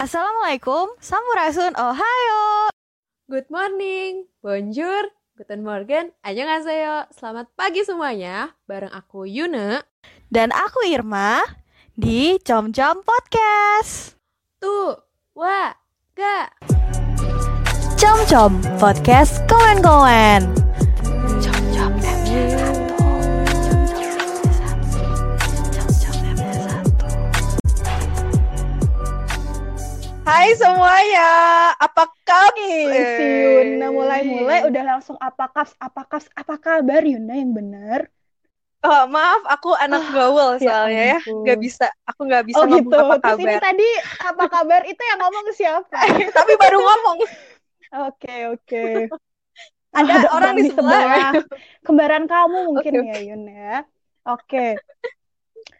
Assalamualaikum, Sampurasun, Ohayo. Good morning, bonjour, guten morgen, annyeonghaseyo. Selamat pagi semuanya, bareng aku Yuna. Dan aku Irma di Com Com Podcast. Tuh, wah, gak. Com Com Podcast Komen-komen. Com Com Hai semuanya, apa kabar? Si Yuna mulai-mulai udah langsung apa kaps, apa kaps, apa kabar Yuna yang bener? Oh, maaf, aku anak Ah, gaul ya soalnya ya. ampun. Gak bisa, aku gak bisa Oh ngomong gitu. apa Terus ini kabar. tadi apa kabar itu yang ngomong siapa? Tapi baru ngomong. Oke oke. Ada orang di sebelah. Kembaran kamu mungkin Oke, ya Yun ya. Oke.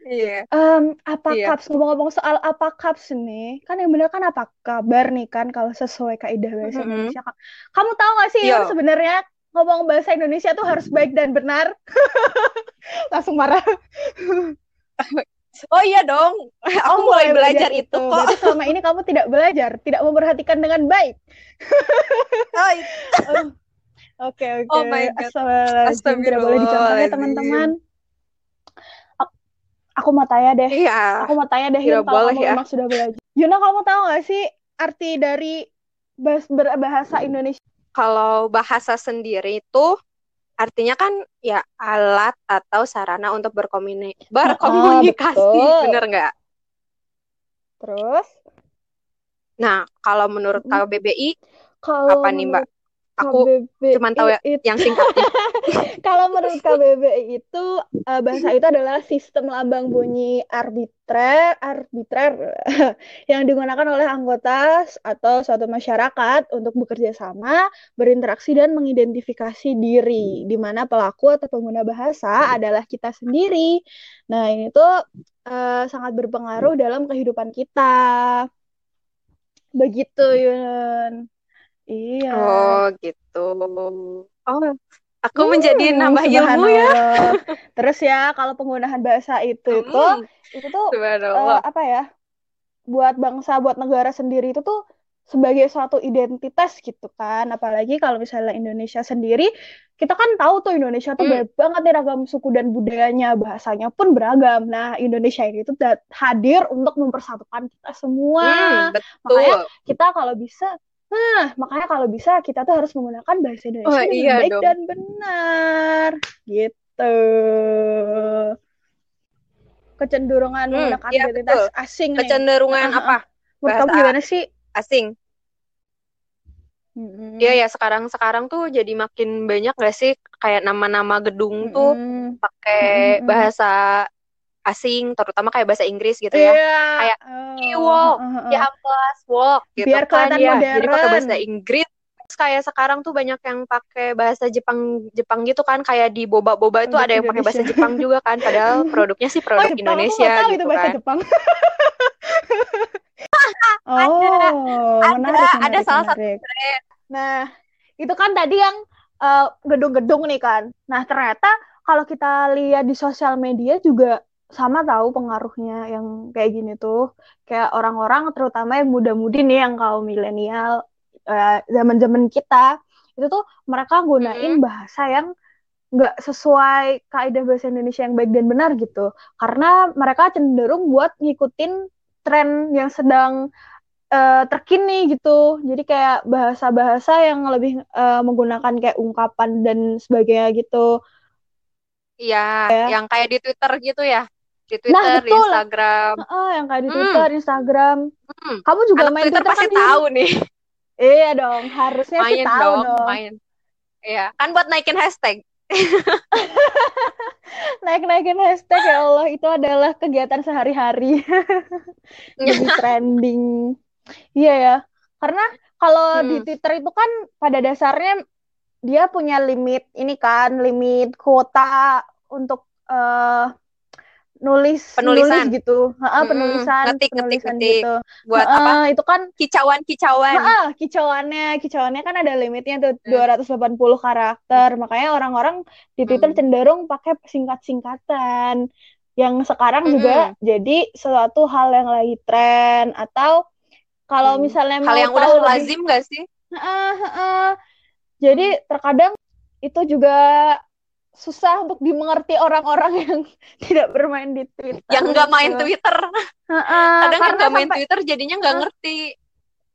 Iya. Em, apa Iya. kaps ngomong-ngomong soal apa kaps nih? Kan yang bener kan apa kabar nih kan kalau sesuai kaidah bahasa Mm-mm. Indonesia kan. Kamu tahu gak sih Yo. sebenarnya ngomong bahasa Indonesia tuh harus baik dan benar? Langsung marah. Oh iya dong. Aku Oh, mulai belajar itu kok. Berarti selama ini kamu tidak belajar, tidak memperhatikan dengan baik. Oh. Oh, Oke, oke. Oh my God. Astagfirullahaladzim. Tidak boleh dicontoh ya, Astagfirullahaladzim. teman-teman. Aku, mau tanya deh. Iya. Aku mau tanya deh, Tidak Yun, kalau kamu ya. memang sudah belajar. Yuna, kamu tahu gak sih arti dari bahas, berbahasa Indonesia? Kalau bahasa sendiri itu artinya kan ya alat atau sarana untuk berkomuni berkomunikasi, betul. bener nggak? Terus, Nah, kalau menurut. KBBI kalau apa nih, Mbak? Aku KBBI cuman tahu ya- itu- yang singkatnya. Kalau menurut KBBI itu eh, bahasa itu adalah sistem lambang bunyi arbitrer, arbitrer yang digunakan oleh anggota atau suatu masyarakat untuk bekerja sama, berinteraksi dan mengidentifikasi diri, di mana pelaku atau pengguna bahasa adalah kita sendiri. Nah, ini tuh eh, sangat berpengaruh dalam kehidupan kita. Begitu, Yun. Iya. Oh, gitu. Oh, aku Hmm, menjadi nambah ilmu ya. Terus ya, kalau penggunaan bahasa itu Hmm, itu tuh subhanallah. apa ya? Buat bangsa, buat negara sendiri itu tuh sebagai suatu identitas gitu kan. Apalagi kalau misalnya Indonesia sendiri, kita kan tahu tuh Indonesia tuh Hmm. banyak banget nih ragam suku dan budayanya, bahasanya pun beragam. Nah, Indonesia ini tuh hadir untuk mempersatukan kita semua. Hmm, Makanya betul. kita kalau bisa, nah makanya kalau bisa kita tuh harus menggunakan bahasa Indonesia Oh, dengan iya baik dong. dan benar, gitu. Kecenderungan Hmm, menggunakan iya, identitas betul. asing nih. Kecenderungan ah, apa? Menurut kamu gimana sih? Asing. Iya ya, sekarang-sekarang tuh jadi makin banyak gak sih kayak nama-nama gedung tuh pakai bahasa asing, terutama kayak bahasa Inggris gitu ya. Iya. Kayak Oh, walk, ah. campus walk gitu Biar kan kelihatan ya. Jadi pakai modern. bahasa Inggris. Terus kayak sekarang tuh banyak yang pakai bahasa Jepang Jepang gitu kan kayak di boba-boba itu Untuk ada yang pakai bahasa. Jepang juga kan padahal produknya sih Oh, produk Jepang, aku Indonesia tahu gitu itu bahasa kan. Jepang. Oh, ada, menarik, ada menarik, salah satu menarik. brand. Nah, itu kan tadi yang eh, gedung-gedung nih kan. Nah, ternyata kalau kita lihat di sosial media juga sama tahu pengaruhnya yang kayak gini tuh. Kayak orang-orang terutama yang muda-mudi nih yang kaum milenial eh, zaman-zaman kita itu tuh mereka gunain Mm-mm. bahasa yang nggak sesuai kaidah bahasa Indonesia yang baik dan benar gitu. Karena mereka cenderung buat ngikutin tren yang sedang eh, terkini gitu. Jadi kayak bahasa-bahasa yang lebih eh, menggunakan kayak ungkapan dan sebagainya gitu. Iya, yang kayak di Twitter gitu ya. Di. Nah, Twitter, di betul. Instagram. Heeh, yang kayak di Hmm. Twitter, Instagram. Hmm. Kamu juga Anak main Twitter Twitter pasti kan, tahu nih. Iya dong, harusnya sih Main tahu dong, dong. main. Iya, kan buat naikin hashtag. Naik-naikin hashtag ya Allah, itu adalah kegiatan sehari-hari. Jadi trending. Iya ya. Karena kalau di Hmm. Twitter itu kan pada dasarnya dia punya limit ini kan, limit kuota untuk eh, nulis Penulisan. nulis gitu. Heeh, Mm-mm. penulisan, Ngetik, ngetik, penulisan ngetik. gitu. Buat Heeh, apa? itu kan Kicauan-kicauan. Heeh, kicauannya, kicauannya kan ada limitnya tuh Hmm. 280 karakter. Makanya orang-orang di Twitter Hmm. cenderung pakai singkat-singkatan. Yang sekarang juga Mm-mm. jadi suatu hal yang lagi tren atau kalau Hmm. misalnya Hal yang udah lebih lazim gak sih? Heeh, heeh. Jadi terkadang itu juga susah untuk dimengerti orang-orang yang tidak bermain di Twitter Yang nggak main gitu. Twitter. Heeh, Kadang yang nggak main sampai Twitter jadinya nggak ngerti.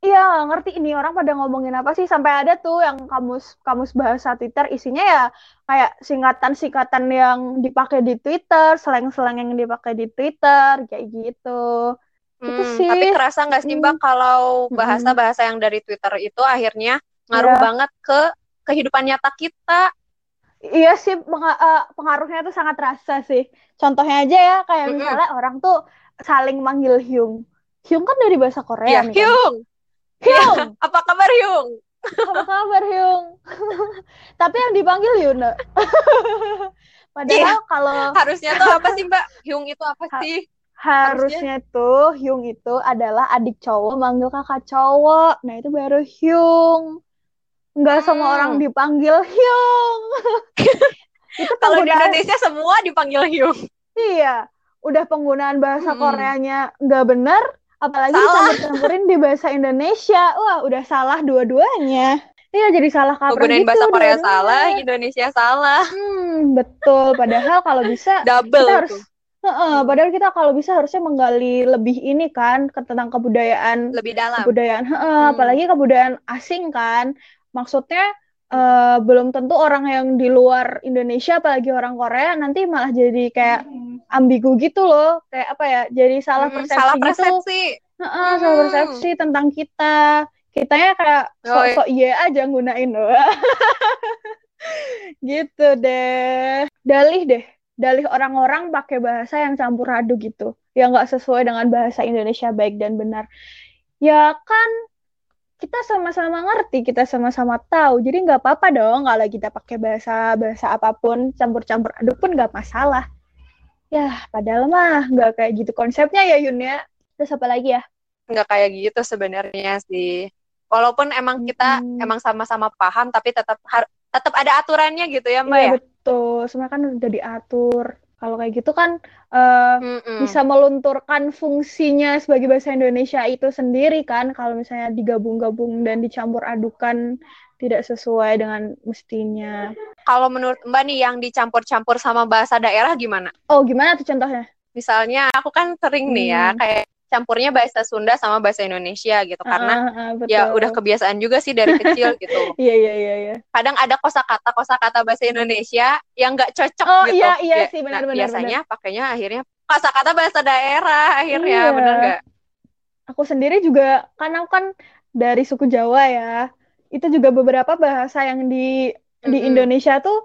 iya nggak ngerti ini orang pada ngomongin apa sih sampai ada tuh yang kamus kamus bahasa Twitter isinya ya kayak singkatan-singkatan yang dipakai di Twitter, slang-slang yang dipakai di Twitter kayak gitu. Itu Hmm, sih. tapi kerasa nggak sih Mbak Hmm. kalau Mm-mm. bahasa-bahasa yang dari Twitter itu akhirnya ngaruh Iya. banget ke kehidupan nyata kita? Iya sih eh, pengaruhnya tuh sangat terasa sih. Contohnya aja ya kayak misalnya orang tuh saling manggil Hyung. Hyung kan dari bahasa Korea Ya, nih kan. Hyung, Hyung, apa kabar Hyung? apa kabar Hyung? Tapi yang dipanggil Yuna. Padahal Iya. kalau Harusnya tuh apa sih Mbak? Hyung itu apa Ha- sih? harusnya tuh Hyung itu adalah adik cowok manggil kakak cowok. Nah, itu baru Hyung. Nggak semua Hmm. orang dipanggil Hyung. Itu Kalau di penggunaan Indonesia semua dipanggil Hyung. Iya, udah penggunaan bahasa Mm-mm. Koreanya nggak benar, apalagi Salah. dicampur-campurin di bahasa Indonesia. Wah, udah salah dua-duanya. Iya, jadi salah kaprah Menggunain gitu bahasa Korea salah, Indonesia salah. Hmm, betul. Padahal kalau bisa Double kita harus tuh. Heeh, padahal kita kalau bisa harusnya menggali lebih ini kan tentang kebudayaan Lebih dalam. kebudayaan heeh, Hmm. apalagi kebudayaan asing kan. Maksudnya eh, belum tentu orang yang di luar Indonesia apalagi orang Korea nanti malah jadi kayak ambigu gitu loh. Kayak apa ya? Jadi salah persepsi salah gitu. persepsi. Heeh, salah Hmm. persepsi tentang kita. Kitanya kayak sok-sok iya aja gunain loh. Gitu deh. Dalih deh. Dalih orang-orang pakai bahasa yang campur aduk gitu. Yang nggak sesuai dengan bahasa Indonesia baik dan benar. Ya kan kita sama-sama ngerti, kita sama-sama tahu. Jadi nggak apa-apa dong kalau kita pakai bahasa bahasa apa pun, campur-campur aduk pun nggak masalah. Ya, padahal mah nggak kayak gitu konsepnya ya Yun ya. Terus apa lagi ya? Nggak kayak gitu sebenarnya sih. Walaupun emang kita Mm-mm. emang sama-sama paham, tapi tetap tetap ada aturannya gitu ya Mbak Iya ya. betul, sebenarnya kan udah diatur. Kalau kayak gitu kan eh, Mm-mm. bisa melunturkan fungsinya sebagai bahasa Indonesia itu sendiri kan. Kalau misalnya digabung-gabung dan dicampur adukan tidak sesuai dengan mestinya. Kalau menurut Mbak nih yang dicampur-campur sama bahasa daerah gimana? Oh, gimana tuh contohnya? Misalnya aku kan sering nih ya Hmm. kayak campurnya bahasa Sunda sama bahasa Indonesia gitu karena Ah, ah, ah, ya betul. udah kebiasaan juga sih dari kecil gitu. Iya, iya, iya, iya. Kadang ada kosakata kosakata bahasa Indonesia yang nggak cocok Oh, gitu. iya, iya Ya, sih, benar, nah, benar, biasanya pakainya akhirnya kosakata bahasa daerah akhirnya Iya. bener nggak? Aku sendiri juga karena aku kan dari suku Jawa ya. Itu juga beberapa bahasa yang di di Mm-mm. Indonesia tuh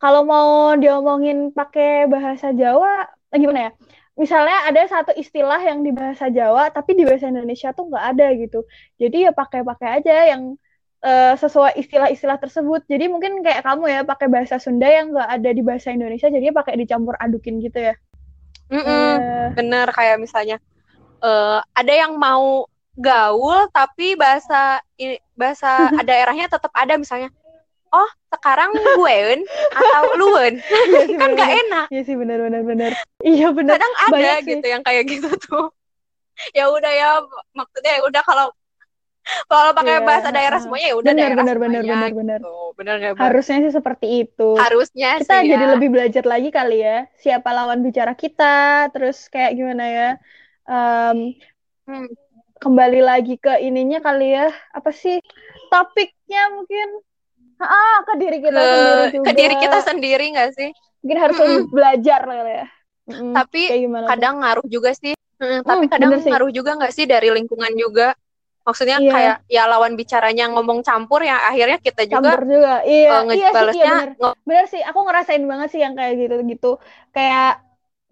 kalau mau diomongin pakai bahasa Jawa, eh, gimana ya? Misalnya ada satu istilah yang di bahasa Jawa, tapi di bahasa Indonesia tuh nggak ada gitu. Jadi ya pakai-pakai aja yang eh, sesuai istilah-istilah tersebut. Jadi mungkin kayak kamu ya pakai bahasa Sunda yang nggak ada di bahasa Indonesia, jadi pakai dicampur adukin gitu ya. Mm-mm. Eh, Bener kayak misalnya eh, ada yang mau gaul tapi bahasa bahasa daerahnya tetap ada misalnya. Oh, sekarang gueun atau lueun. iya sih, kan bener-bener. enak. Iya sih benar-benar benar. Iya benar. Kadang ada Banyak sih. gitu yang kayak gitu tuh. Ya udah ya maksudnya ya udah kalau kalau pakai Iya, bahasa daerah semuanya ya udah Benar, daerah benar, benar, semuanya benar, benar. gitu. Bener Mbak? Harusnya sih seperti itu. Harusnya Kita sih jadi ya. lebih belajar lagi kali ya. Siapa lawan bicara kita, terus kayak gimana ya? Em, Hmm. kembali lagi ke ininya kali ya. Apa sih topiknya mungkin? Ah, ke diri kita ke, sendiri juga. ke diri kita sendiri nggak sih? Mungkin harus Mm-mm. lebih belajar kali ya. Mm-mm. Tapi kadang ngaruh juga sih. Hmm, tapi Hmm, kadang bener sih. ngaruh juga nggak sih dari lingkungan juga. Maksudnya Iya. kayak ya lawan bicaranya ngomong campur yang akhirnya kita juga campur juga. Iya, eh, iya sih, iya nge- Bener sih, aku ngerasain banget sih yang kayak gitu-gitu. Kayak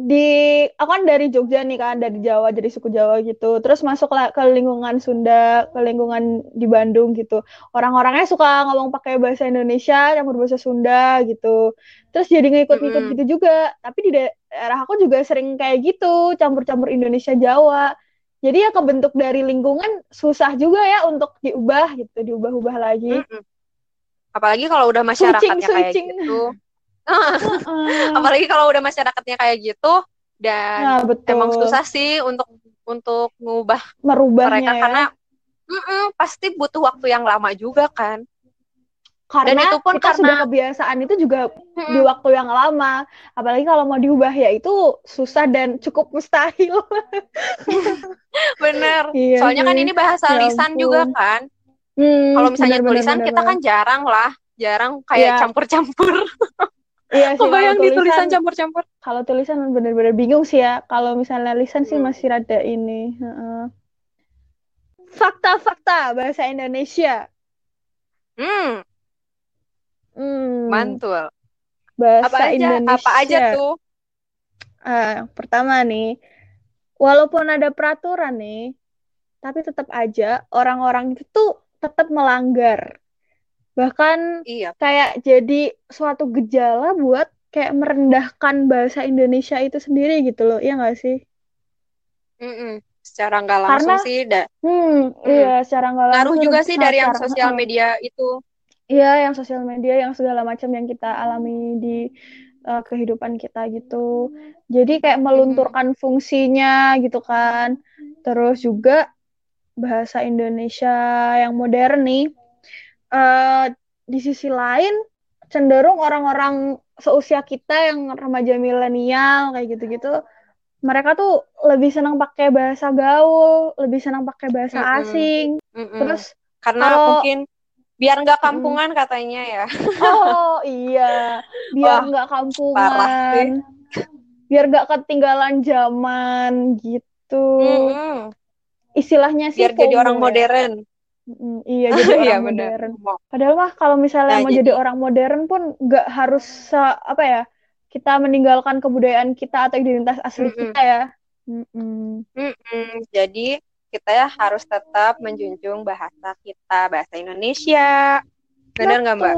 di, aku kan dari Jogja nih kan, dari Jawa, dari suku Jawa gitu. Terus masuk ke lingkungan Sunda, ke lingkungan di Bandung gitu. Orang-orangnya suka ngomong pakai bahasa Indonesia, campur bahasa Sunda gitu. Terus jadi ngikut-ngikut Mm-mm. gitu juga. Tapi di daerah aku juga sering kayak gitu, campur-campur Indonesia Jawa. Jadi ya kebentuk dari lingkungan susah juga ya untuk diubah gitu, diubah-ubah lagi. Mm-mm. Apalagi kalau udah masyarakatnya kayak switching. gitu. Apalagi kalau udah masyarakatnya kayak gitu dan Nah, betul. emang susah sih untuk untuk ngubah merubahnya mereka ya. karena pasti butuh waktu yang lama juga kan. Karena itu pun kita karena- sudah kebiasaan itu juga di Mm-mm. waktu yang lama. Apalagi kalau mau diubah ya itu susah dan cukup mustahil. Bener. Iya Soalnya kan ini bahasa Ya lisan ampun. juga kan. Hmm, Kalau misalnya benar, tulisan benar kita kan banget. jarang lah, jarang kayak Iya. campur-campur. Iya sih, Kebayang di tulisan campur-campur. kalau tulisan benar-benar bingung sih ya. Kalau misalnya lisan sih Hmm. masih rada ini. heeh. Fakta-fakta bahasa Indonesia. Hmm, Hmm, mantul. bahasa Apa aja? Indonesia. Apa aja tuh? Yang pertama nih, walaupun ada peraturan nih, tapi tetap aja orang-orang itu tuh tetap melanggar. Bahkan Iya. kayak jadi suatu gejala buat kayak merendahkan bahasa Indonesia itu sendiri gitu loh, iya nggak sih? Mm-mm. Secara nggak langsung Karena- sih, da- Hmm, iya, secara nggak ngaruh langsung juga lebih sih dari yang sosial media itu. Iya, yang sosial media, yang segala macam yang kita alami di uh, kehidupan kita gitu. Jadi kayak melunturkan fungsinya gitu kan. Terus juga bahasa Indonesia yang modern nih, uh, di sisi lain cenderung orang-orang seusia kita yang remaja milenial kayak gitu-gitu, mereka tuh lebih senang pakai bahasa gaul, lebih senang pakai bahasa Mm-mm. asing. Mm-mm. Terus Karena kalau- mungkin biar nggak kampungan katanya ya. Oh iya, biar nggak kampungan, biar nggak ketinggalan zaman gitu. Mm-mm. Istilahnya sih Biar jadi orang ya. modern. Mm, iya, jadi Iya orang benar. modern. Padahal mah kalau misalnya Nah, mau jadi- jadi orang modern pun nggak harus se- apa ya, kita meninggalkan kebudayaan kita atau identitas asli Mm-mm. kita ya. Mm-mm. Mm-mm. Jadi kita ya harus tetap menjunjung bahasa kita, bahasa Indonesia. Benar nggak Mbak?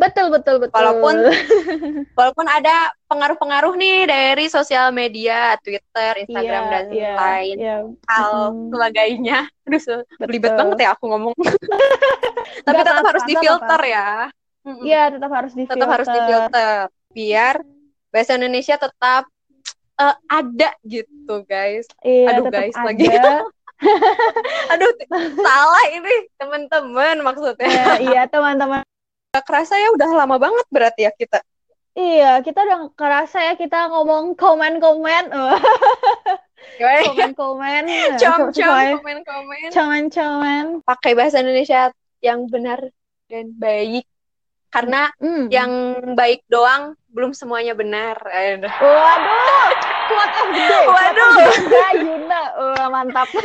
Betul, betul, betul. Walaupun- Walaupun ada pengaruh-pengaruh nih dari sosial media, Twitter, Instagram, Iya, dan iya, lain iya. hal Mm-mm. sebagainya. Aduh, belibet banget ya aku ngomong. Tapi Nggak tetap apa-apa, harus difilter apa-apa. ya. Iya, tetap harus Tetap harus difilter. difilter. Biar bahasa Indonesia tetap eh, ada gitu, guys. Iya, Aduh, tetap guys, lagi. Aduh, salah ini teman-teman maksudnya. Ya, iya teman-teman. Gak kerasa ya udah lama banget berarti ya kita. Iya, kita udah kerasa ya kita ngomong komen-komen. Komen-komen. Com-com, Sesuai- komen-komen. Komen-komen. Pakai bahasa Indonesia yang benar dan baik. Karena Hmm. yang baik doang belum semuanya benar. Aduh. Waduh, kuat gede. Waduh. Kuat Yuna. Wah, mantap.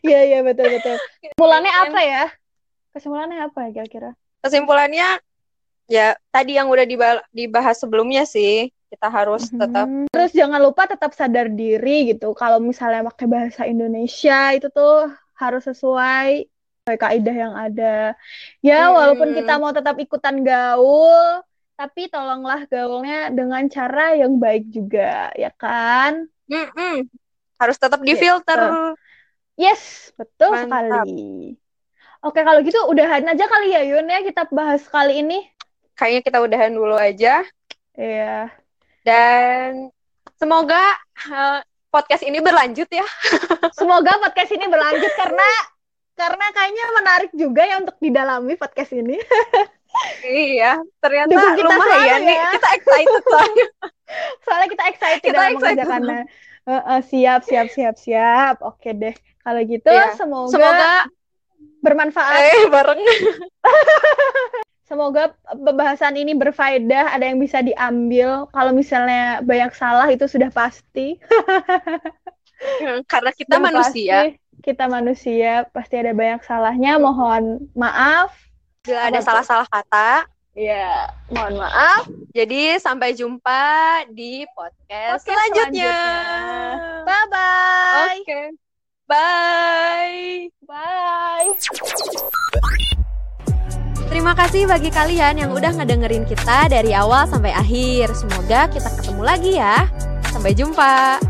Iya, iya betul-betul. Kesimpulannya apa ya? Kesimpulannya apa ya kira-kira? Kesimpulannya ya tadi yang udah diba- dibahas sebelumnya sih. Kita harus tetap Mhm. Terus jangan lupa tetap sadar diri gitu. Kalau misalnya pakai bahasa Indonesia itu tuh harus sesuai kaidah yang ada. Ya, Hmm. walaupun kita mau tetap ikutan gaul, tapi tolonglah gaulnya dengan cara yang baik juga, ya kan? Mm-mm. harus tetap difilter. Yes, betul Mantap. sekali. Oke, kalau gitu udahan aja kali ya Yun ya kita bahas kali ini. Kayaknya kita udahan dulu aja. Iya. Dan semoga eh, podcast ini berlanjut ya. Semoga podcast ini berlanjut karena karena kayaknya menarik juga ya untuk didalami podcast ini. iya, ternyata Dukung kita lumayan selalu nih. ya. Kita excited soalnya. Soalnya kita excited Kita dalam excited. mengerjakannya. Heeh, siap, siap, siap, siap. Oke deh. Kalau gitu Iya. semoga, Semoga bermanfaat. eh bareng. Semoga pembahasan ini berfaedah, ada yang bisa diambil. Kalau misalnya banyak salah itu sudah pasti. Karena kita Sudah manusia. pasti. Kita manusia, pasti ada banyak salahnya. Mohon maaf. Bila ada salah-salah kata. Ya, mohon maaf. Jadi sampai jumpa di podcast, Podcast selanjutnya. Bye-bye. Oke. Bye. Bye. Terima kasih bagi kalian yang udah ngedengerin kita dari awal sampai akhir. Semoga kita ketemu lagi ya. Sampai jumpa.